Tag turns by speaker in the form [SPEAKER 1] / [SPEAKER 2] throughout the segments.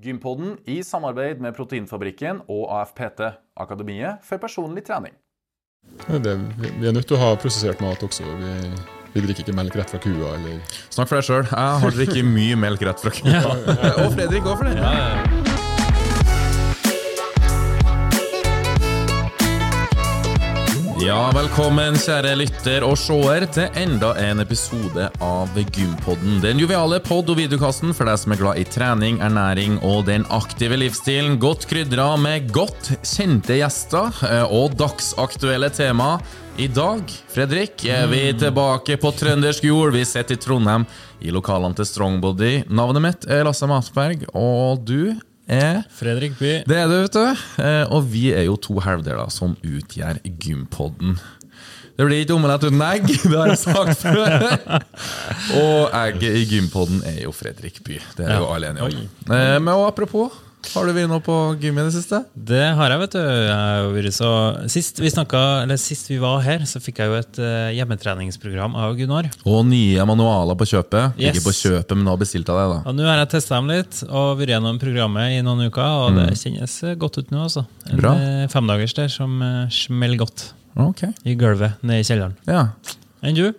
[SPEAKER 1] Gympodden i samarbeid med Proteinfabrikken og AFPT, Akademiet for personlig trening.
[SPEAKER 2] Det, vi er nødt til å ha prosessert mat også. Vi, vi drikker ikke melk rett fra kua. eller...
[SPEAKER 1] Snakk for deg sjøl. Jeg har drukket mye melk rett fra kua. og Fredrik òg, for den. Ja, velkommen kjære lytter og seer til enda en episode av Gympodden. Den joviale pod- og videokassen for deg som er glad i trening, ernæring og den aktive livsstilen. Godt krydra med godt kjente gjester eh, og dagsaktuelle tema. I dag, Fredrik, er vi tilbake på trøndersk jord. Vi sitter i Trondheim i lokalene til Strongbody. Navnet mitt er Lasse Matberg, og du er
[SPEAKER 3] Fredrik By.
[SPEAKER 1] det er det, vet du. Eh, Og vi er jo to halvdeler som utgjør Gympodden. Det blir ikke omelett uten egg, det har jeg sagt før. Og egget i Gympodden er jo Fredrik By. Det er jo alle enige om. Eh, Men og apropos, har du vært nå på gym i det siste?
[SPEAKER 3] Det har jeg, vet du. Jeg har så... Sist vi snakket, eller sist vi var her, så fikk jeg jo et eh, hjemmetreningsprogram av Gunnar.
[SPEAKER 1] Og nye manualer på kjøpet.
[SPEAKER 3] Yes.
[SPEAKER 1] Ikke på kjøpet, men nå bestilt av det, da.
[SPEAKER 3] Og nå har jeg testa dem litt og vært gjennom programmet i noen uker, og det kjennes eh, godt ut nå. altså. En
[SPEAKER 1] Mm. Bra.
[SPEAKER 3] eh, femdagers der som smeller godt
[SPEAKER 1] Ok,
[SPEAKER 3] i gulvet nede i kjelleren.
[SPEAKER 1] ja.
[SPEAKER 3] Enn du?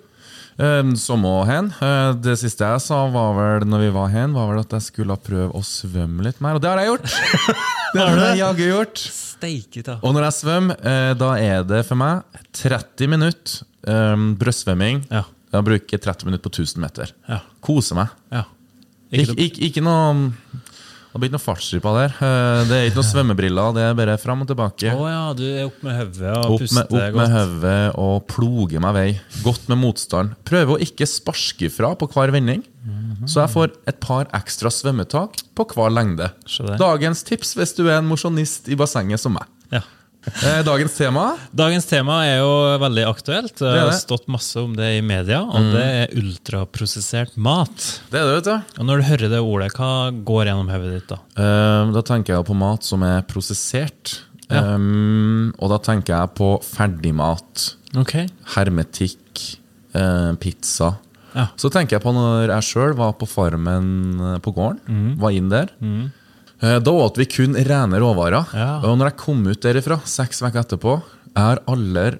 [SPEAKER 1] Eh, Som og hen. Eh, Det siste jeg sa var vel når vi var hen, var vel at jeg skulle prøve å svømme litt mer. Og det har jeg gjort! Det har jeg jaggu gjort.
[SPEAKER 3] Steiket, da.
[SPEAKER 1] Og når jeg svømmer, eh, da er det for meg 30 minutter um, brøstsvømming.
[SPEAKER 3] Ja.
[SPEAKER 1] Jeg bruker 30 minutter på 1000 meter.
[SPEAKER 3] Ja.
[SPEAKER 1] Kose meg.
[SPEAKER 3] ja.
[SPEAKER 1] Ikke, ikke, ikke noe Det blir ikke noe fartsripa der. Eh, Det er ikke noen svømmebriller, det er bare fram og tilbake.
[SPEAKER 3] Å ja, du er opp med hodet og
[SPEAKER 1] Opp
[SPEAKER 3] puster
[SPEAKER 1] med, opp med
[SPEAKER 3] godt.
[SPEAKER 1] hodet og ploge meg vei. Godt med motstand. Prøver å ikke sparke fra på hver vending.
[SPEAKER 3] Mhm.
[SPEAKER 1] Så jeg får et par ekstra svømmetak på hver lengde. Dagens tips hvis du er en mosjonist i bassenget som meg.
[SPEAKER 3] Ja.
[SPEAKER 1] Eh, Dagens tema
[SPEAKER 3] Dagens tema er jo veldig aktuelt. Det
[SPEAKER 1] Det
[SPEAKER 3] har.
[SPEAKER 1] Mm.
[SPEAKER 3] stått masse om det i media, og det er ultraprosessert mat.
[SPEAKER 1] Det er det, vet du.
[SPEAKER 3] Og Når du hører det ordet, hva går gjennom hodet ditt da?
[SPEAKER 1] Eh, da tenker jeg på mat som er prosessert.
[SPEAKER 3] Ja.
[SPEAKER 1] Um, og da tenker jeg på ferdigmat.
[SPEAKER 3] Okay.
[SPEAKER 1] Hermetikk. uh, pizza.
[SPEAKER 3] Ja.
[SPEAKER 1] Så tenker jeg på når jeg sjøl var på farmen på gården.
[SPEAKER 3] Mm.
[SPEAKER 1] Var inn der. Eh, Da åt vi kun rene råvarer.
[SPEAKER 3] Ja.
[SPEAKER 1] Og når jeg kom ut derifra, seks uker etterpå, jeg har aldri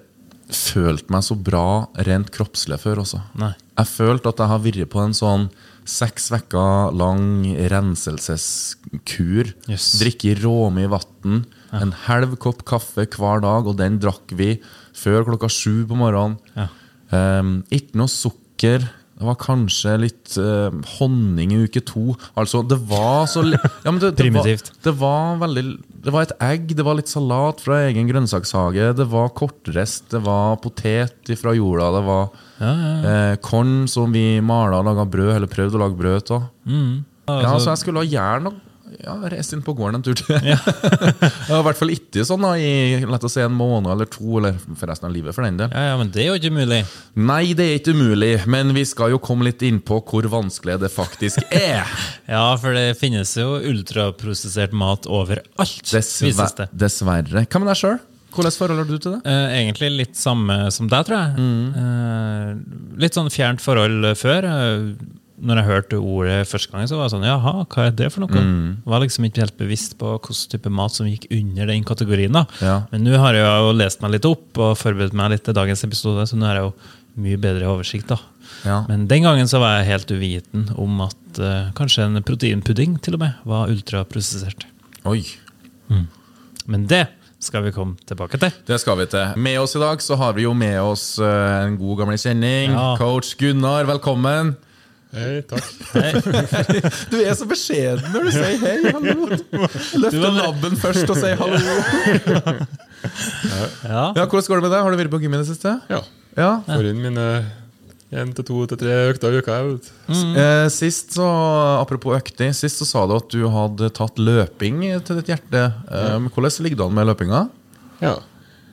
[SPEAKER 1] følt meg så bra rent kroppslig før også.
[SPEAKER 3] Nei.
[SPEAKER 1] Jeg følte at jeg har vært på en sånn seks uker lang renselseskur.
[SPEAKER 3] Yes.
[SPEAKER 1] Drikke råmye vann. En halv kopp kaffe hver dag, og den drakk vi før klokka sju på morgenen.
[SPEAKER 3] Ja.
[SPEAKER 1] Um, ikke noe sukker. Det var kanskje litt eh, honning i uke to. Altså, det var så li- ja, men det, det
[SPEAKER 3] Primitivt.
[SPEAKER 1] Var, det var veldig Det var et egg, det var litt salat fra egen grønnsakshage, det var kortrest, det var potet fra jorda, det var
[SPEAKER 3] Ja, ja,
[SPEAKER 1] eh, korn som vi mala og laga brød, eller prøvde å lage brød av.
[SPEAKER 3] Mm.
[SPEAKER 1] Ja, så jeg skulle ha gjerne ja, reist inn på gården en tur til. Ja. I hvert fall ikke sånn da, i lett å si en måned eller to, eller for resten av livet, for den del.
[SPEAKER 3] ja, ja, men det er jo ikke mulig.
[SPEAKER 1] Nei, det er ikke umulig, men vi skal jo komme litt inn på hvor vanskelig det faktisk er.
[SPEAKER 3] Ja, for det finnes jo ultraprosessert mat overalt, vises
[SPEAKER 1] Dessver
[SPEAKER 3] det.
[SPEAKER 1] dessverre. Hva med deg sjøl? Hvordan forhold har du til det?
[SPEAKER 3] Eh, egentlig litt samme som deg, tror jeg. Eh, litt sånn fjernt forhold før. Når jeg hørte ordet første gang, så var jeg sånn Jaha, hva er det for noe? Var liksom ikke helt bevisst på hvilken type mat som gikk under den kategorien. da.
[SPEAKER 1] Ja.
[SPEAKER 3] Men nå har jeg jo lest meg litt opp og forberedt meg litt til dagens episode, så nå har jeg jo mye bedre oversikt. da.
[SPEAKER 1] Ja.
[SPEAKER 3] Men den gangen så var jeg helt uviten om at uh, kanskje en proteinpudding til og med var ultraprosessert.
[SPEAKER 1] Oi.
[SPEAKER 3] Men det skal vi komme tilbake til.
[SPEAKER 1] Det skal vi til. Med oss i dag så har vi jo med oss uh, en god gammel kjenning.
[SPEAKER 3] Ja.
[SPEAKER 1] Coach Gunnar, velkommen.
[SPEAKER 2] Hei, takk.
[SPEAKER 1] Du er så beskjeden når du sier hei, hallo. Løfter
[SPEAKER 3] var-
[SPEAKER 1] labben først og sier hallo.
[SPEAKER 3] Ja,
[SPEAKER 1] Ja, Hvordan går det med deg? Har du vært på gym i det siste?
[SPEAKER 2] Ja.
[SPEAKER 1] Ja.
[SPEAKER 2] Får inn mine én til to til tre økter i uka. Mm.
[SPEAKER 1] Eh, Sist så, Apropos økter, sist så sa du at du hadde tatt løping til ditt hjerte. Eh, Hvordan ligger det an med løpinga?
[SPEAKER 2] Ja.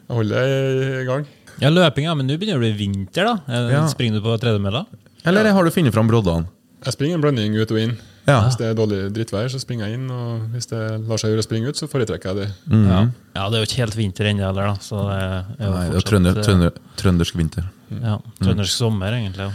[SPEAKER 2] Jeg holder i gang.
[SPEAKER 3] ja løping, ja, men nå begynner det å bli vinter, da.
[SPEAKER 1] Ja.
[SPEAKER 3] Springer du på tredemølla?
[SPEAKER 1] Eller har du funnet fram broddene?
[SPEAKER 2] Jeg springer en blanding ut og inn.
[SPEAKER 1] Ja.
[SPEAKER 2] Hvis det er dårlig drittvær, så springer jeg inn. Og hvis det lar seg gjøre å springe ut, så foretrekker jeg det.
[SPEAKER 3] Ja. ja, det er jo ikke helt vinter ennå heller, da. Så det er jo
[SPEAKER 1] Nei, det er
[SPEAKER 3] fortsatt,
[SPEAKER 1] trønder,
[SPEAKER 3] eh,
[SPEAKER 1] trønder, trøndersk vinter.
[SPEAKER 3] Ja, trøndersk sommer, egentlig.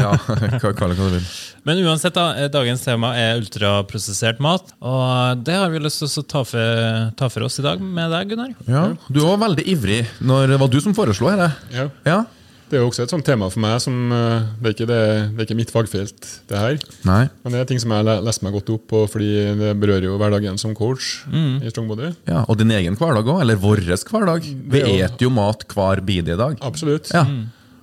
[SPEAKER 3] ja.
[SPEAKER 1] ja, kall det hva du vil.
[SPEAKER 3] Men uansett, da, eh, dagens tema er ultraprosessert mat. Og det har vi lyst til å ta for, ta for oss i dag med deg, Gunnar.
[SPEAKER 1] Ja, Du var veldig ivrig når det var du som foreslo dette.
[SPEAKER 2] Ja.
[SPEAKER 1] Ja?
[SPEAKER 2] Det er jo også et sånt tema for meg som eh, Det er ikke, det, det er ikke mitt fagfelt, det her.
[SPEAKER 1] Nei.
[SPEAKER 2] Men det er ting som jeg har lest meg godt opp på, fordi det berører jo hverdagen som coach
[SPEAKER 1] Mm.
[SPEAKER 2] i Strongbody.
[SPEAKER 1] Ja, Og din egen hverdag òg, eller vår hverdag. Vi
[SPEAKER 2] Det er jo-
[SPEAKER 1] mat hver bidige dag.
[SPEAKER 2] Absolutt.
[SPEAKER 1] Ja.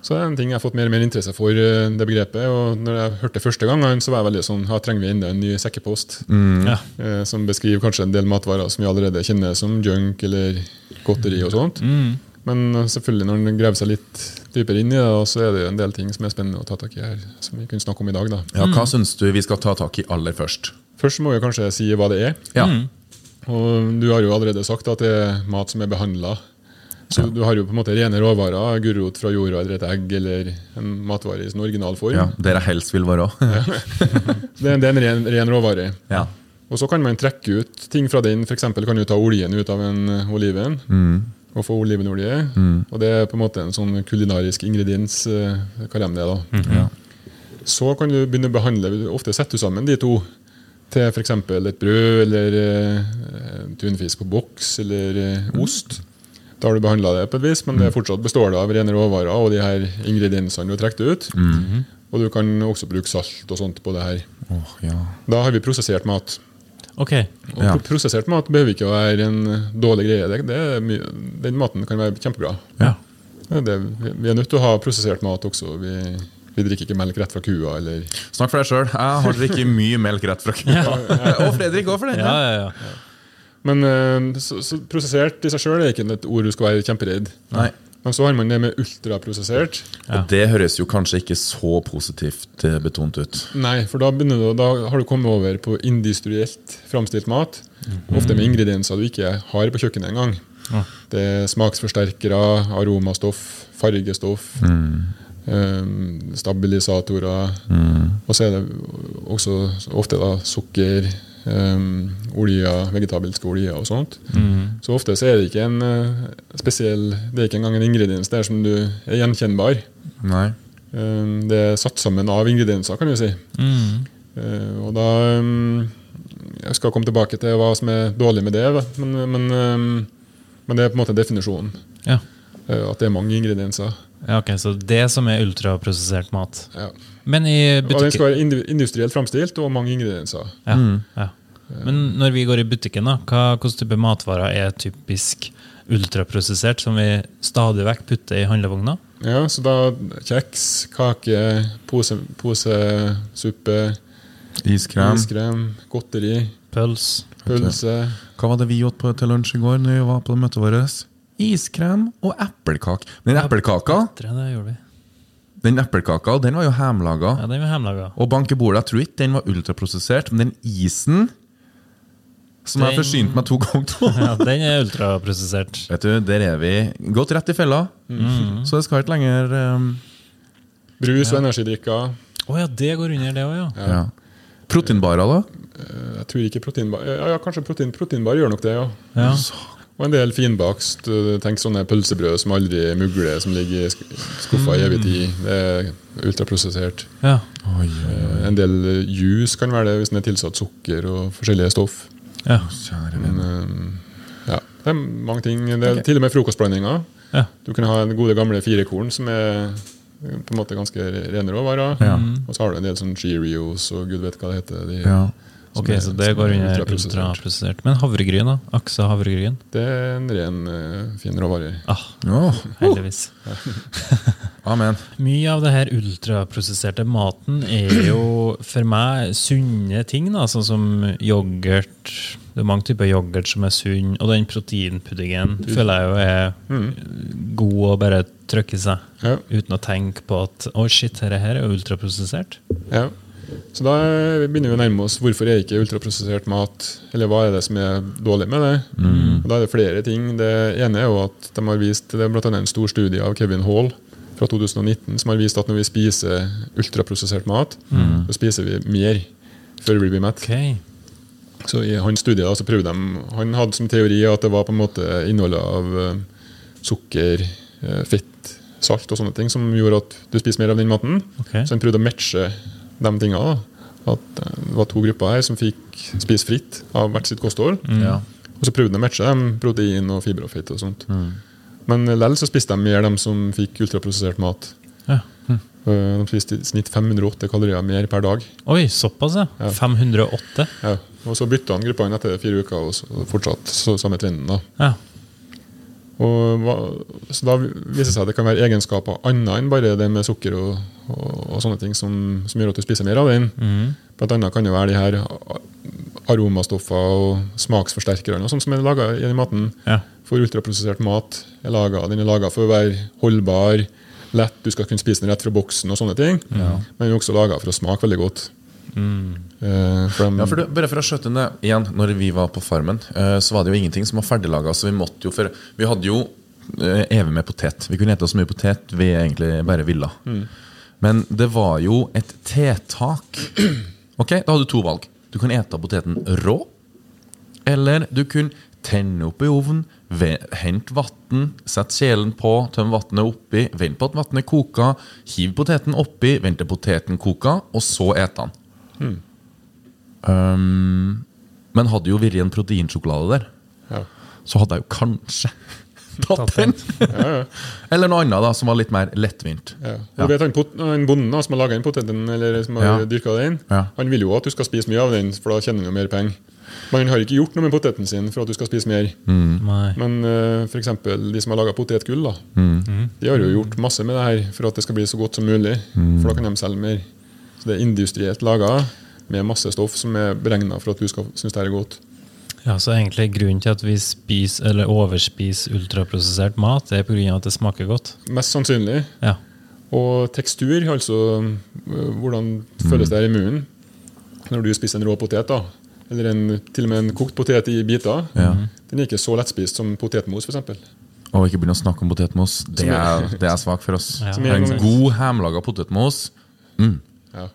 [SPEAKER 2] Så det er en ting jeg har fått mer og mer interesse for, eh, det begrepet. Og når jeg hørte det første gangen, så var jeg veldig sånn Her trenger vi enda en ny sekkepost.
[SPEAKER 3] Ja.
[SPEAKER 2] Eh, som beskriver kanskje en del matvarer som vi allerede kjenner som junk eller godteri og sånt. Men eh, selvfølgelig når en graver seg litt dypere inn i det, så er det jo en del ting som er spennende å ta tak i her. Som vi kunne snakke om i dag. da.
[SPEAKER 1] Ja, Hva syns du vi skal ta tak i aller først?
[SPEAKER 2] Først må vi kanskje si hva det er.
[SPEAKER 1] Ja.
[SPEAKER 2] Og Du har jo allerede sagt at det er mat som er behandla. Så du har jo på en måte rene råvarer, gulrot fra jorda eller et egg eller en matvare i sin originalform.
[SPEAKER 1] ja Der jeg helst vil være.
[SPEAKER 2] Det, er- det er en ren, ren råvare.
[SPEAKER 1] ja.
[SPEAKER 2] Og så kan man trekke ut ting fra den. F.eks. kan du ta oljen ut av en oliven. oliven og få olivenolje. Og det er på en måte en sånn kulinarisk ingrediens. eh, Hva er det da?
[SPEAKER 1] Ja.
[SPEAKER 2] Så kan du begynne å behandle Ofte setter du sammen de to til f.eks. et brød eller uh, tunfisk på boks eller uh, ost. Da har du behandla det på et vis, men det fortsatt består det av rene råvarer og de her ingrediensene du har trukket ut. Og du kan også bruke salt og sånt på det her.
[SPEAKER 1] Oh, ja.
[SPEAKER 2] Da har vi prosessert mat.
[SPEAKER 3] Ok.
[SPEAKER 2] Og
[SPEAKER 1] Ja.
[SPEAKER 2] Prosessert mat behøver ikke å være en dårlig greie. Det, det er mye, den maten kan være kjempebra.
[SPEAKER 1] Ja.
[SPEAKER 2] Det er det, vi- er nødt til å ha prosessert mat også. Vi, vi drikker ikke melk rett fra kua. Eller,
[SPEAKER 1] Snakk for deg sjøl. Jeg har drukket mye melk rett fra kua. Og Fredrik òg, for den
[SPEAKER 3] Ja, ja, ja.
[SPEAKER 2] men eh, så, så prosessert i seg sjøl er ikke et ord du skal være kjemperedd.
[SPEAKER 1] Nei.
[SPEAKER 2] Men så har man det med ultraprosessert.
[SPEAKER 3] Ja.
[SPEAKER 1] Og det høres jo kanskje ikke så positivt eh, betont ut.
[SPEAKER 2] Nei, for da, du, da har du kommet over på industrielt framstilt mat. Ofte med ingredienser du ikke har på kjøkkenet engang.
[SPEAKER 3] Ja.
[SPEAKER 2] Det er smaksforsterkere, aromastoff, fargestoff, eh, stabilisatorer. Og så er det også ofte da sukker, um, oljer, vegetabilske olje og sånt. Så ofte så er det ikke en eh, spesiell Det er ikke engang en ingrediens der som du er gjenkjennbar. Um, det er satt sammen av ingredienser, kan du si.
[SPEAKER 3] Mm.
[SPEAKER 2] Eh, og da um, Jeg skal komme tilbake til hva som er dårlig med det, men, men, men det er på en måte definisjonen.
[SPEAKER 3] Ja.
[SPEAKER 2] eh, at det er mange ingredienser.
[SPEAKER 3] Ja, ok, Så det som er ultraprosessert mat.
[SPEAKER 2] Ja.
[SPEAKER 3] Men i
[SPEAKER 2] Og den skal være indu- industrielt framstilt og mange ingredienser.
[SPEAKER 3] ja, ja. Men når vi går i butikken, da, hva hvilken type matvarer er typisk ultraprosessert, som vi stadig vekk putter i handlevogna?
[SPEAKER 2] Ja, så da kjeks, kake, pose, posesuppe,
[SPEAKER 1] Iskrem.
[SPEAKER 2] iskrem, godteri,
[SPEAKER 3] Pøls?
[SPEAKER 2] pølse.
[SPEAKER 1] Hva var det vi åt på til lunsj i går når vi var på møtet vårt? Iskrem og eplekake. Den eplekaka. Den eplekaka, den var jo hjemmelaga.
[SPEAKER 3] Ja, den var hjemmelaga.
[SPEAKER 1] Og banke bordet, jeg tror ikke den var ultraprosessert, men den isen som jeg
[SPEAKER 3] Den-
[SPEAKER 1] forsynte meg to ganger
[SPEAKER 3] Ja, den er ultraprosessert.
[SPEAKER 1] Vet du, Der er vi gått rett i fella. Så det skal ikke lenger um,
[SPEAKER 2] Brus og energidrikker.
[SPEAKER 3] Å ja, det går under, det òg, ja.
[SPEAKER 1] ja. Proteinbarer, da?
[SPEAKER 2] Eh, Jeg tror ikke proteinbar Ja, ja kanskje protein, proteinbar gjør nok det, ja.
[SPEAKER 3] ja.
[SPEAKER 2] Og en del finbakst. eh, Tenk sånne pølsebrød som aldri mugler, som ligger i skuffa i evig tid. Det er ultraprosessert.
[SPEAKER 3] ja.
[SPEAKER 1] Oi,
[SPEAKER 2] Eh, En del jus juice kan være det hvis den er tilsatt sukker og forskjellige stoff.
[SPEAKER 3] ja.
[SPEAKER 1] kjære
[SPEAKER 2] Men, eh, ja, det er mange ting. Det er til og med frokostblandinger.
[SPEAKER 3] ja.
[SPEAKER 2] Du kan ha den gode gamle firekorn, som er på en måte ganske rene råvarer.
[SPEAKER 1] Ja.
[SPEAKER 2] Og så har du en del sånn Cheerios og gud vet hva det heter. De,
[SPEAKER 3] Ok,
[SPEAKER 2] er-
[SPEAKER 3] så det går
[SPEAKER 2] er
[SPEAKER 3] under
[SPEAKER 2] ultraprosessert.
[SPEAKER 3] Men havregryn, da? Aksa havregryn?
[SPEAKER 2] Det er en ren, eh, fin råvare.
[SPEAKER 3] Ah,
[SPEAKER 1] oh.
[SPEAKER 3] heldigvis.
[SPEAKER 1] amen.
[SPEAKER 3] Mye av det her ultraprosesserte maten er jo for meg sunne ting, da, sånn som yoghurt. Det er mange typer yoghurt som er sunn, og den proteinpuddingen føler jeg jo er god å bare trykke seg.
[SPEAKER 2] Ja.
[SPEAKER 3] Uten å tenke på at å shit, dette her er jo ultraprosessert.
[SPEAKER 2] Ja. Så da begynner vi å nærme oss hvorfor er ikke ultraprosessert mat, eller hva er det som er dårlig med det. Og Da er det flere ting. Det ene er jo at de har vist, det er annet en stor studie av Kevin Hall fra 2019 som har vist at når vi spiser ultraprosessert mat, så spiser vi mer. før vi blir mett.
[SPEAKER 3] Okay.
[SPEAKER 2] Så I hans studie da, så prøvde de, han hadde som teori at det var på en måte innholdet av eh, sukker, eh, fett, salt og sånne ting som gjorde at du spiser mer av den maten.
[SPEAKER 3] Okay.
[SPEAKER 2] Så han prøvde å matche de tingene. da. At eh, Det var to grupper her som fikk spise fritt av hvert sitt kosthold.
[SPEAKER 1] Ja.
[SPEAKER 2] Og så prøvde de å matche dem, protein og fiber og fett og sånt. Men likevel så spiste de mer de som fikk ultraprosessert mat.
[SPEAKER 3] Ja.
[SPEAKER 2] Mm. De spiste i snitt 508 kalorier mer per dag.
[SPEAKER 3] Oi, såpass, ja.
[SPEAKER 2] Ja.
[SPEAKER 3] 508.
[SPEAKER 2] Ja. Og så bytta han gruppene etter fire uker, og så fortsatt så samme trenden. da.
[SPEAKER 3] Ja.
[SPEAKER 2] Og, så Da viser det seg at det kan være egenskaper annet enn bare det med sukker og, og, og sånne ting som, som gjør at du spiser mer av den.
[SPEAKER 3] Mm.
[SPEAKER 2] Blant annet kan det være de her aromastoffer og sånt som er laga i maten.
[SPEAKER 3] Ja.
[SPEAKER 2] For ultraprosessert mat er laget, den er laga for å være holdbar, lett, du skal kunne spise den rett fra boksen og sånne ting. Men den er også laga for å smake veldig godt. Eh, Uh,
[SPEAKER 1] Ja, for du, bare for å skjøtte det igjen, når vi var på Farmen, uh, så var det jo ingenting som var ferdiglaga. Så vi måtte jo for Vi hadde jo uh, evig med potet. Vi kunne ete så mye potet vi egentlig bare ville. Men det var jo et tiltak. Ok, Da hadde du to valg. Du kan ete poteten rå, eller du kunne tenne opp i ovnen, hente vann, sette kjelen på, tømme vannet oppi, vente på at vannet koker, hiv poteten oppi, vente til poteten koker, og så ete den. Um, men hadde jo vært en proteinsjokolade der,
[SPEAKER 2] ja.
[SPEAKER 1] så hadde jeg jo kanskje tatt den. Eller noe annet da, som var litt mer lettvint.
[SPEAKER 2] Ja.
[SPEAKER 1] Ja.
[SPEAKER 2] Du vet han, pot han bonden da, som har laga den poteten, eller som har
[SPEAKER 1] Ja.
[SPEAKER 2] dyrka den,
[SPEAKER 1] Ja.
[SPEAKER 2] han vil jo at du skal spise mye av den, for da tjener han jo mer penger. Men han har ikke gjort noe med poteten sin for at du skal spise mer.
[SPEAKER 3] Mm.
[SPEAKER 2] Men uh, f.eks. de som har laga potetgull, da,
[SPEAKER 1] Mm.
[SPEAKER 2] de har jo gjort masse med det her for at det skal bli så godt som mulig. For da kan de selge mer. Det er industrielt laga med masse stoff som er beregna for at du skal synes det er godt.
[SPEAKER 3] Ja, så egentlig Grunnen til at vi spiser eller overspiser ultraprosessert mat, det er pga. at det smaker godt.
[SPEAKER 2] Mest sannsynlig.
[SPEAKER 3] Ja.
[SPEAKER 2] Og tekstur, altså øh, hvordan føles det her i munnen når du spiser en rå potet. da Eller en, til og med en kokt potet i biter.
[SPEAKER 1] Ja.
[SPEAKER 2] Den er ikke så lettspist som potetmos, f.eks.
[SPEAKER 1] Og ikke begynne å snakke om potetmos. Det er, det er svakt for oss.
[SPEAKER 3] Ja.
[SPEAKER 1] En god hjemmelaga potetmos mm.
[SPEAKER 2] Ja.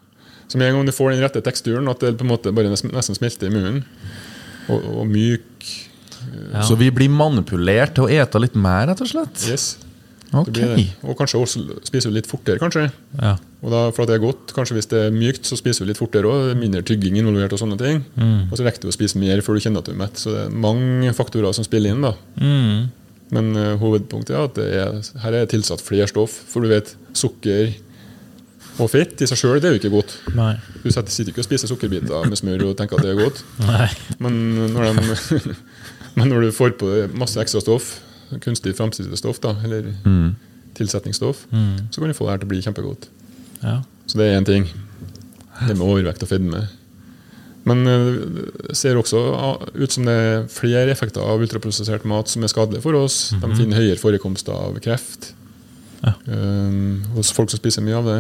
[SPEAKER 2] Så med en gang du får den rette teksturen, at det på en måte bare nesten smelter i munnen, og, og myk
[SPEAKER 3] Ja.
[SPEAKER 1] Så vi blir manipulert til å ete litt mer, rett og slett?
[SPEAKER 2] Yes.
[SPEAKER 1] Ok.
[SPEAKER 2] Det blir det. Og kanskje også spiser vi litt fortere, kanskje.
[SPEAKER 3] ja.
[SPEAKER 2] Og da, for at det er godt, kanskje Hvis det er mykt, så spiser vi litt fortere òg. Mindre tygging involvert. Og sånne ting Og så rekker du å spise mer før du kjenner at du er mett. Så det er mange faktorer som spiller inn. da
[SPEAKER 3] Mm.
[SPEAKER 2] Men uh, hovedpunktet er at det er, her er tilsatt flere stoff. For du vet, sukker og fett i seg sjøl er jo ikke godt.
[SPEAKER 3] Nei.
[SPEAKER 2] Du sitter ikke og spiser sukkerbiter med smør og tenker at det er godt.
[SPEAKER 3] Nei.
[SPEAKER 2] Men når, de, men når du får på masse ekstra stoff, kunstig framstilte stoff, da, eller tilsetningsstoff, så kan du få det her til å bli kjempegodt.
[SPEAKER 3] Ja.
[SPEAKER 2] Så det er én ting. Det med overvekt og fedme. Men eh, det ser også ut som det er flere effekter av ultraprosessert mat som er skadelige for oss. De finner høyere forekomst av kreft
[SPEAKER 3] Ja.
[SPEAKER 2] um, hos folk som spiser mye av det.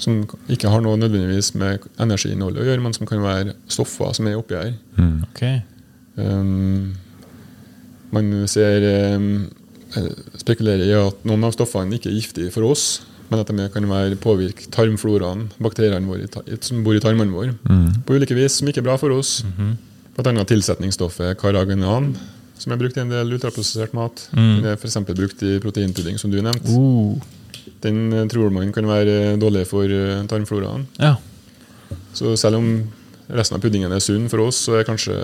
[SPEAKER 2] Som ikke har noe nødvendigvis med energiinnholdet å gjøre, men som kan være stoffer som er oppi her.
[SPEAKER 3] Ok.
[SPEAKER 2] Um, man ser um, spekulerer i at noen av stoffene ikke er giftige for oss, men at de kan være påvirke tarmfloraen, bakteriene våre som bor i tarmene våre, på ulike vis, som ikke er bra for oss. Mm -hmm. Bl.a. tilsetningsstoffet karagenan, som er brukt i en del ultraprosessert mat. Det er f.eks. brukt i proteinpudding, som du nevnte.
[SPEAKER 3] Uh.
[SPEAKER 2] Den eh, tror man kan være dårlig for eh, tarmfloraen.
[SPEAKER 3] Ja.
[SPEAKER 2] Så selv om resten av puddingen er sunn for oss, så er kanskje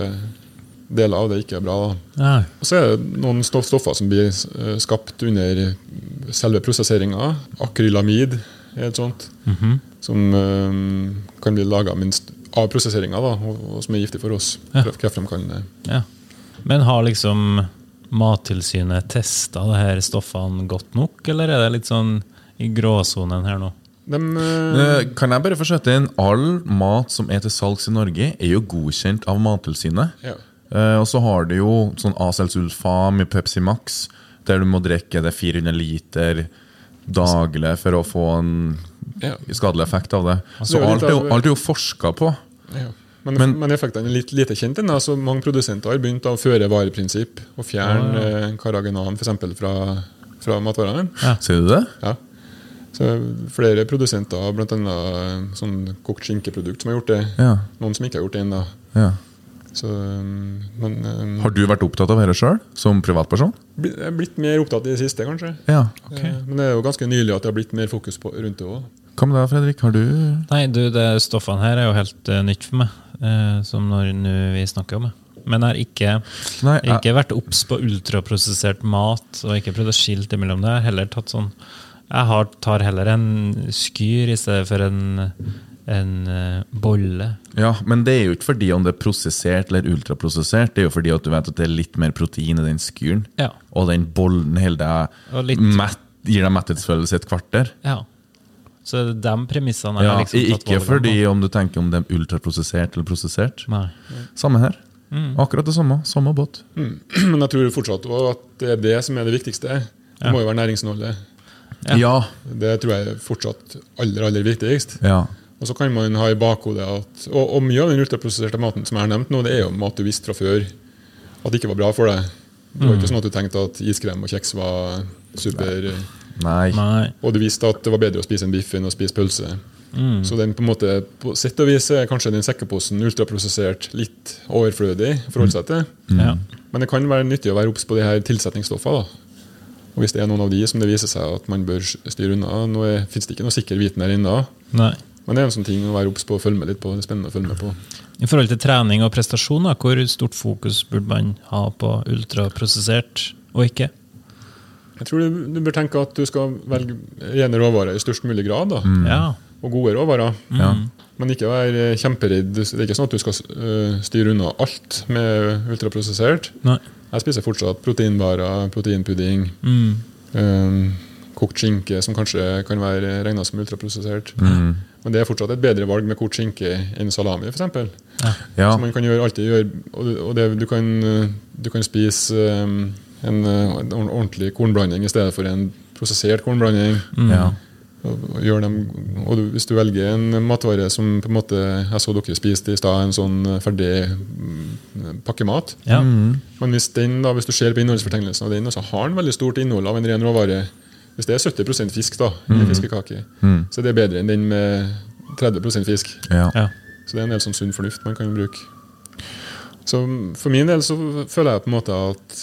[SPEAKER 2] deler av det ikke bra.
[SPEAKER 3] ja.
[SPEAKER 2] Og så er det noen stoff- stoffer som blir eh, skapt under selve prosesseringa. Akrylamid er et sånt. Som eh, kan bli laga av prosesseringa, og, og som er giftig for oss.
[SPEAKER 3] Ja.
[SPEAKER 2] Kreft- Kreftfremkallende.
[SPEAKER 3] ja. Men har liksom Mattilsynet testa her stoffene godt nok, eller er det litt sånn i gråsonen her nå?
[SPEAKER 2] De, eh,
[SPEAKER 1] Eh, Kan jeg bare få skjøtte inn All mat som er til salgs i Norge, er jo godkjent av Mattilsynet.
[SPEAKER 2] ja.
[SPEAKER 1] Uh, og så har du jo sånn Acelsulfam i Pepsi Max, der du må drikke det 400 liter daglig for å få en
[SPEAKER 2] Ja.
[SPEAKER 1] skadelig effekt av det. Så
[SPEAKER 2] er
[SPEAKER 1] alt er jo, alt er jo forska på.
[SPEAKER 2] Ja. Men,
[SPEAKER 1] Men-
[SPEAKER 2] men, effektene er litt lite kjent ennå. Altså, Mange produsenter har begynt å føre vareprinsipp og fjerne
[SPEAKER 3] ja.
[SPEAKER 2] eh, carrageenan for eksempel fra, fra matvarene.
[SPEAKER 1] Ser du det?
[SPEAKER 2] Ja. Så flere produsenter, bl.a. sånn kokt skinkeprodukt, som har gjort det.
[SPEAKER 1] Ja.
[SPEAKER 2] Noen som ikke har gjort det ennå.
[SPEAKER 1] ja.
[SPEAKER 2] Så, um, men um,
[SPEAKER 1] Har du vært opptatt av dette sjøl, som privatperson?
[SPEAKER 2] jeg er blitt mer opptatt i det siste, kanskje.
[SPEAKER 1] Ja.
[SPEAKER 3] okay.
[SPEAKER 2] Eh, Men det er jo ganske nylig at det har blitt mer fokus på, rundt det òg.
[SPEAKER 1] Hva med deg, Fredrik? Har du
[SPEAKER 3] Nei, du, det stoffene her er jo helt uh, nytt for meg, uh, som når nå vi snakker om det. Men jeg har ikke,
[SPEAKER 1] Nei,
[SPEAKER 3] jeg ikke vært obs på ultraprosessert mat og ikke prøvd å skilte imellom det. Jeg har heller tatt sånn Jeg har, tar heller en skyr i stedet for en, en eh, bolle.
[SPEAKER 1] Ja, men det er jo ikke fordi om det er prosessert eller ultraprosessert, det er jo fordi at du vet at det er litt mer protein i den skyren.
[SPEAKER 3] Ja.
[SPEAKER 1] Og den bollen holder deg mett, gir deg metthetsfølelse i et kvarter.
[SPEAKER 3] ja. Så de premissene
[SPEAKER 1] Ja,
[SPEAKER 3] liksom tatt
[SPEAKER 1] ikke fordi om du tenker om det er ultraprosessert eller prosessert.
[SPEAKER 3] Nei.
[SPEAKER 1] Samme her.
[SPEAKER 3] Mm.
[SPEAKER 1] Akkurat det samme. Samme båt.
[SPEAKER 2] Men jeg tror fortsatt at det er det som er det viktigste. Det
[SPEAKER 3] Ja.
[SPEAKER 2] må jo være næringsinnholdet.
[SPEAKER 3] Ja.
[SPEAKER 1] Ja.
[SPEAKER 2] Det tror jeg er fortsatt aller, aller viktigst.
[SPEAKER 1] ja.
[SPEAKER 2] Og så kan man ha i bakhodet at Og, og mye av den ultraprosesserte maten som jeg har nevnt nå, det er jo mat du visste fra før at det ikke var bra for deg. Det var
[SPEAKER 3] Mm.
[SPEAKER 2] ikke sånn at du tenkte at iskrem og kjeks var super
[SPEAKER 1] Nei.
[SPEAKER 3] Nei.
[SPEAKER 2] Og du visste at det var bedre å spise en biff enn å spise pølse.
[SPEAKER 3] Mm.
[SPEAKER 2] Så den på en måte, på sett og vis er kanskje den sekkeposen ultraprosessert litt overflødig seg til.
[SPEAKER 3] Ja.
[SPEAKER 2] Men det kan være nyttig å være obs på de her tilsetningsstoffene. Og Hvis det er noen av de som det viser seg at man bør styre unna Nå fins det ikke noe sikker viten her inne.
[SPEAKER 3] Nei.
[SPEAKER 2] men det er en sånn ting å være obs på og følge med litt på. Det er spennende å følge med på.
[SPEAKER 3] I forhold til trening og prestasjon, hvor stort fokus burde man ha på ultraprosessert og ikke?
[SPEAKER 2] Jeg tror du, du bør tenke at du skal velge rene råvarer i størst mulig grad. da.
[SPEAKER 3] Ja.
[SPEAKER 2] Og gode råvarer.
[SPEAKER 1] Ja.
[SPEAKER 2] Men ikke være kjemperedd. Det er ikke sånn at du skal øh, styre unna alt med ultraprosessert.
[SPEAKER 3] Nei.
[SPEAKER 2] Jeg spiser fortsatt proteinbarer, proteinpudding,
[SPEAKER 3] Mm.
[SPEAKER 2] um, kokt skinke, som kanskje kan være regna som ultraprosessert.
[SPEAKER 1] Mm.
[SPEAKER 2] Men det er fortsatt et bedre valg med kokt skinke enn salami, f.eks.
[SPEAKER 1] Ja.
[SPEAKER 2] Så man kan gjøre, alltid gjøre Og, det, du, kan, du kan spise øhm, en, en ordentlig kornblanding i stedet for en prosessert kornblanding.
[SPEAKER 1] ja.
[SPEAKER 2] Og, og gjør dem, og du, hvis du velger en matvare som på en måte Jeg så dere spiste i stad, en sånn ferdig mm, pakkemat.
[SPEAKER 3] Ja.
[SPEAKER 1] Mm.
[SPEAKER 2] Men hvis, den, da, hvis du ser på innholdsfortegnelsen av den, så har den veldig stort innhold av en ren råvare. Hvis det er 70% fisk da, i fiskekake,
[SPEAKER 1] Mm.
[SPEAKER 2] så er det bedre enn den med 30% fisk.
[SPEAKER 1] ja.
[SPEAKER 3] Ja.
[SPEAKER 2] Så det er en del sånn sunn fornuft man kan bruke. Så For min del så føler jeg på en måte at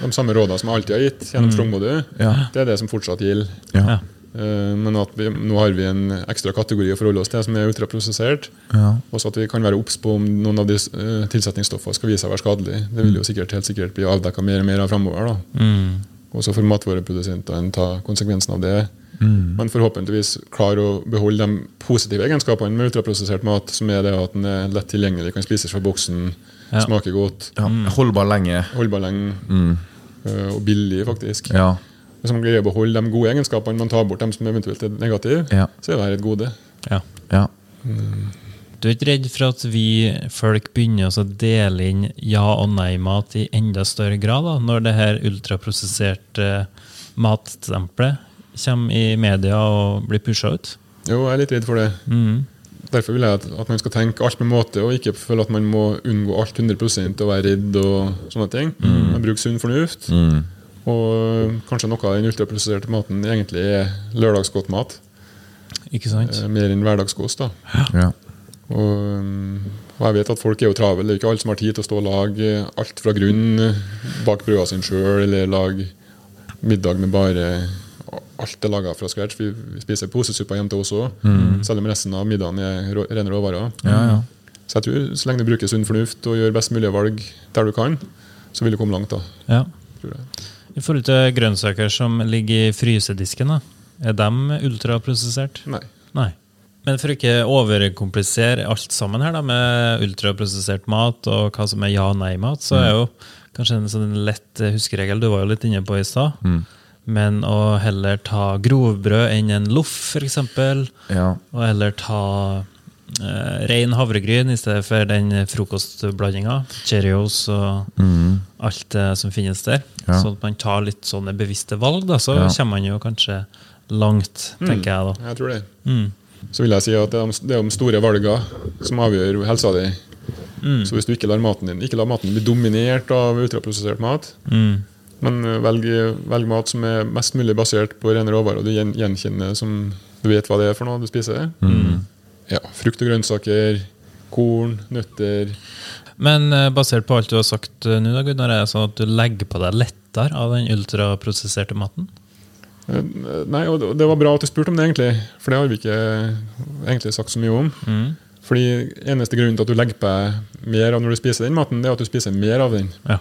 [SPEAKER 2] de samme rådene som jeg alltid har gitt gjennom Strongmody,
[SPEAKER 1] Ja.
[SPEAKER 2] det er det som fortsatt gjelder.
[SPEAKER 1] Ja.
[SPEAKER 2] Eh, Men at vi, nå har vi en ekstra kategori å forholde oss til som er ultraprosessert.
[SPEAKER 1] Ja.
[SPEAKER 2] Også at vi kan være obs på om noen av de eh, tilsetningsstoffene skal vise seg å være skadelige. Det vil jo sikkert, helt sikkert bli avdekka mer og mer av framover.
[SPEAKER 3] Mm.
[SPEAKER 2] Og så får matvareprodusentene ta konsekvensen av det.
[SPEAKER 1] Mm.
[SPEAKER 2] Men forhåpentligvis klare å beholde de positive egenskapene med ultraprosessert mat, som er det at den er lett tilgjengelig, kan spises fra boksen,
[SPEAKER 3] Ja.
[SPEAKER 2] smaker godt,
[SPEAKER 1] ja. Holdbar lenge.
[SPEAKER 2] holdbar lenge
[SPEAKER 1] Mm.
[SPEAKER 2] eh, og billig, faktisk.
[SPEAKER 1] Ja.
[SPEAKER 2] Hvis man greier å beholde de gode egenskapene, man tar bort dem som eventuelt er negative,
[SPEAKER 1] Ja.
[SPEAKER 2] så er det et gode.
[SPEAKER 3] ja.
[SPEAKER 1] ja.
[SPEAKER 3] Du er ikke redd for at vi folk begynner å dele inn ja- og nei-mat i enda større grad, da, når det her ultraprosesserte matstempelet kommer i media og blir pusha ut?
[SPEAKER 2] Jo, jeg er litt redd for det.
[SPEAKER 3] Mm.
[SPEAKER 2] Derfor vil jeg at, at man skal tenke alt med måte, og ikke føle at man må unngå alt 100% og være redd og sånne ting. Man bruker sunn fornuft.
[SPEAKER 1] Mm.
[SPEAKER 2] Og kanskje noe av den ultraprosesserte maten egentlig er lørdagsgodt mat.
[SPEAKER 3] Ikke sant?
[SPEAKER 2] eh, Mer enn hverdagskost. da.
[SPEAKER 1] ja.
[SPEAKER 2] Og, um, og jeg vet at folk er jo travle. Det er ikke alle som har tid til å stå og lage alt fra grunn eh, bak brødene sine sjøl, eller lage middag med bare alt er laga fra scratch. Vi vi spiser posesuppa hjemme til oss òg, selv om resten av middagen er rå, rene råvarer.
[SPEAKER 1] Ja, ja.
[SPEAKER 2] Så jeg tror så lenge du bruker sunn fornuft og gjør best mulige valg der du kan, så vil du komme langt. da,
[SPEAKER 3] Ja.
[SPEAKER 2] tror jeg.
[SPEAKER 3] I forhold til grønnsaker som ligger i frysedisken, da, er de ultraprosessert?
[SPEAKER 2] Nei.
[SPEAKER 3] Nei. Men for å ikke overkomplisere alt sammen her da, med ultraprosessert mat og hva som er ja-nei-mat, så er jo kanskje en sånn lett huskeregel, du var jo litt inne på i stad, men å heller ta grovbrød enn en loff, f.eks.,
[SPEAKER 1] ja.
[SPEAKER 3] og heller ta eh, ren havregryn i stedet for den frokostblandinga, Cheerios og
[SPEAKER 1] Mm.
[SPEAKER 3] alt det som finnes der.
[SPEAKER 1] Ja.
[SPEAKER 3] Sånn at man tar litt sånne bevisste valg, da, så
[SPEAKER 1] Ja.
[SPEAKER 3] kommer man jo kanskje langt, tenker jeg da.
[SPEAKER 2] Jeg tror det.
[SPEAKER 3] Mm.
[SPEAKER 2] Så vil jeg si at det er de- det er de store valgene som avgjør helsa di.
[SPEAKER 3] Mm.
[SPEAKER 2] Så hvis du ikke lar maten din Ikke la maten bli dominert av ultraprosessert mat,
[SPEAKER 3] Mm.
[SPEAKER 2] Men eh, velg, velg mat som er mest mulig basert på rene råvarer, og du gjenkjenner som du vet hva det er for noe du spiser. Ja, Frukt og grønnsaker, korn, nøtter.
[SPEAKER 3] Men eh, basert på alt du har sagt eh, nå, da, Gunnar, er det sånn at du legger på deg lettere av den ultraprosesserte maten?
[SPEAKER 2] Eh, Nei, og det- var bra at du spurte om det, egentlig. For det har vi ikke egentlig sagt så mye om.
[SPEAKER 3] Mm.
[SPEAKER 2] Fordi eneste grunnen til at du legger på deg mer av når du spiser den maten, det er at du spiser mer av den.
[SPEAKER 3] Ja.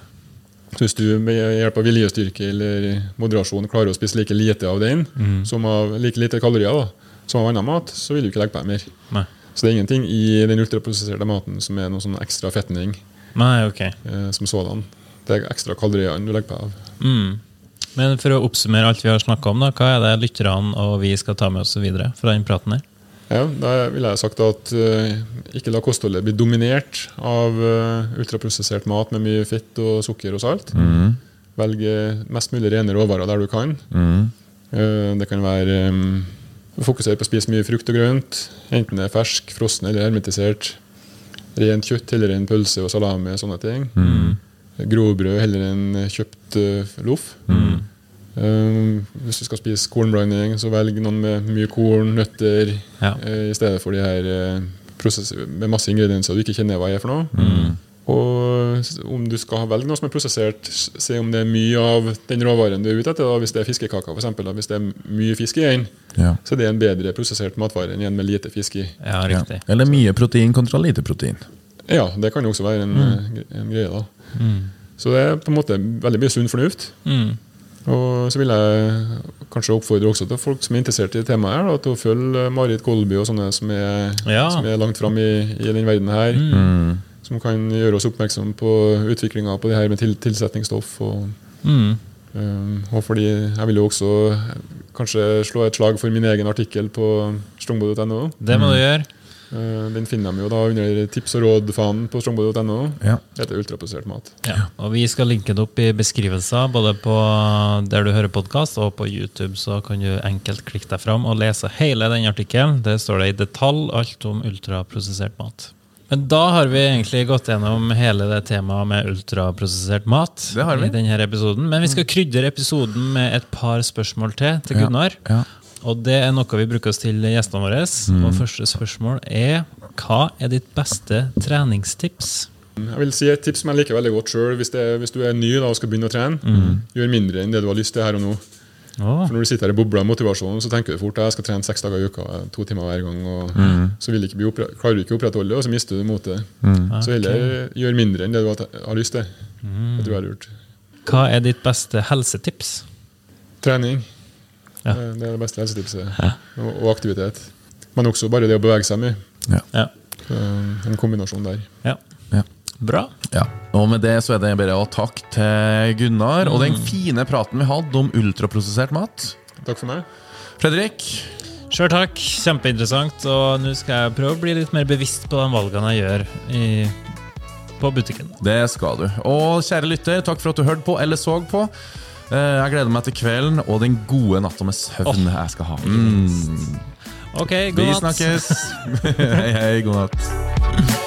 [SPEAKER 2] Så hvis du med hjelp av viljestyrke eller moderasjon klarer å spise like lite av den, som av like lite kalorier da, som av annen mat, så vil du ikke legge på deg mer.
[SPEAKER 3] Nei.
[SPEAKER 2] Så det er ingenting i den ultraprosesserte maten som er noe sånn ekstra fetning
[SPEAKER 3] Nei, ok.
[SPEAKER 2] eh, som sådan. Det er ekstra kalorier du legger på av.
[SPEAKER 3] Mm. Men for å oppsummere alt vi har snakka om, da, hva er det lytterne og vi skal ta med oss videre fra den praten her?
[SPEAKER 2] Ja, Da ville jeg sagt at uh, ikke la kostholdet bli dominert av uh, ultraprosessert mat med mye fett og sukker og salt.
[SPEAKER 1] Mm.
[SPEAKER 2] Velg mest mulig rene råvarer der du kan.
[SPEAKER 1] Mm.
[SPEAKER 2] Uh, det kan være um, Fokusere på å spise mye frukt og grønt, enten det er fersk, frossen eller hermetisert. Rent kjøtt heller enn pølse og salami og sånne ting. Grovbrød heller enn kjøpt uh, loff. Um, hvis du skal spise kornblanding, så velg noen med mye korn, nøtter,
[SPEAKER 3] Ja.
[SPEAKER 2] uh, i stedet for de her uh, med masse ingredienser du ikke kjenner hva er for noe. Og om du skal velge noe som er prosessert, se om det er mye av den råvaren du er ute etter. Da. Hvis det er fiskekaker, for eksempel, da. hvis det er mye fisk i den,
[SPEAKER 1] Ja.
[SPEAKER 2] så er det en bedre prosessert matvare enn en med lite fisk i.
[SPEAKER 3] Ja,
[SPEAKER 1] Ja.
[SPEAKER 3] riktig.
[SPEAKER 1] Eller mye protein kontra lite protein.
[SPEAKER 2] Ja, det kan jo også være en, mm. en greie. da. Så det er på en måte veldig mye sunn fornuft.
[SPEAKER 3] Mm.
[SPEAKER 2] Og så vil jeg kanskje oppfordre også til folk som er interessert i temaet her, da, til å følge Marit Kolby og sånne som er,
[SPEAKER 3] Ja.
[SPEAKER 2] som er langt fram i, i den verden her.
[SPEAKER 1] Mm.
[SPEAKER 2] Som kan gjøre oss oppmerksom på utviklinga på det her med til, tilsetningsstoff. Og,
[SPEAKER 3] Mm.
[SPEAKER 2] um, og fordi jeg vil jo også kanskje slå et slag for min egen artikkel på strongbody.no.
[SPEAKER 3] Det må du gjøre.
[SPEAKER 2] Uh, den finner de jo da under tips og råd-fanen på strongbody.no.
[SPEAKER 1] Ja.
[SPEAKER 2] Det heter ultraprosessert mat.
[SPEAKER 3] Ja. Og vi skal linke det opp i beskrivelser, både på der du hører podkast og på YouTube, så kan du enkelt klikke deg fram og lese hele den artikkelen. Der står det i detalj alt om ultraprosessert mat. Men da har vi egentlig gått gjennom hele det temaet med ultraprosessert mat.
[SPEAKER 1] Det har vi.
[SPEAKER 3] i denne episoden. Men vi skal krydre episoden med et par spørsmål til til Gunnar.
[SPEAKER 1] Ja.
[SPEAKER 3] Og det er noe vi bruker oss til gjestene våre. Og første spørsmål er hva er ditt beste treningstips?
[SPEAKER 2] Jeg vil si Et tips som jeg liker veldig godt sjøl, hvis, hvis du er ny da, og skal begynne å trene. Gjør mindre enn det du har lyst til her og nå.
[SPEAKER 3] Åh,
[SPEAKER 2] For Når du sitter her i bobla av motivasjon, så tenker du fort jeg skal trene seks dager i uka, to timer hver gang. og Så vil ikke bli klarer du ikke å opprettholde det, og så mister du motet. Så heller gjør mindre enn det du har, lyst til. Det tror jeg er lurt.
[SPEAKER 3] Hva er ditt beste helsetips?
[SPEAKER 2] Trening.
[SPEAKER 3] Ja.
[SPEAKER 2] Eh, Det er det beste helsetipset. Og, og aktivitet. Men også bare det å bevege seg mye.
[SPEAKER 3] Ja.
[SPEAKER 2] Så, En kombinasjon der.
[SPEAKER 3] ja. Bra.
[SPEAKER 1] Ja. Og med det så er det bare å takke til Gunnar og den fine praten vi hadde om ultraprosessert mat.
[SPEAKER 2] Takk for meg.
[SPEAKER 1] Fredrik,
[SPEAKER 3] Sjøl takk. Kjempeinteressant. Og nå skal jeg prøve å bli litt mer bevisst på de valgene jeg gjør i, på butikken.
[SPEAKER 1] det skal du. Og kjære lytter, takk for at du hørte på eller så på. Eh, Jeg gleder meg til kvelden og den gode natta med søvn jeg skal ha. Mm.
[SPEAKER 3] Ok, god
[SPEAKER 1] Vi snakkes. hei, hei, god natt.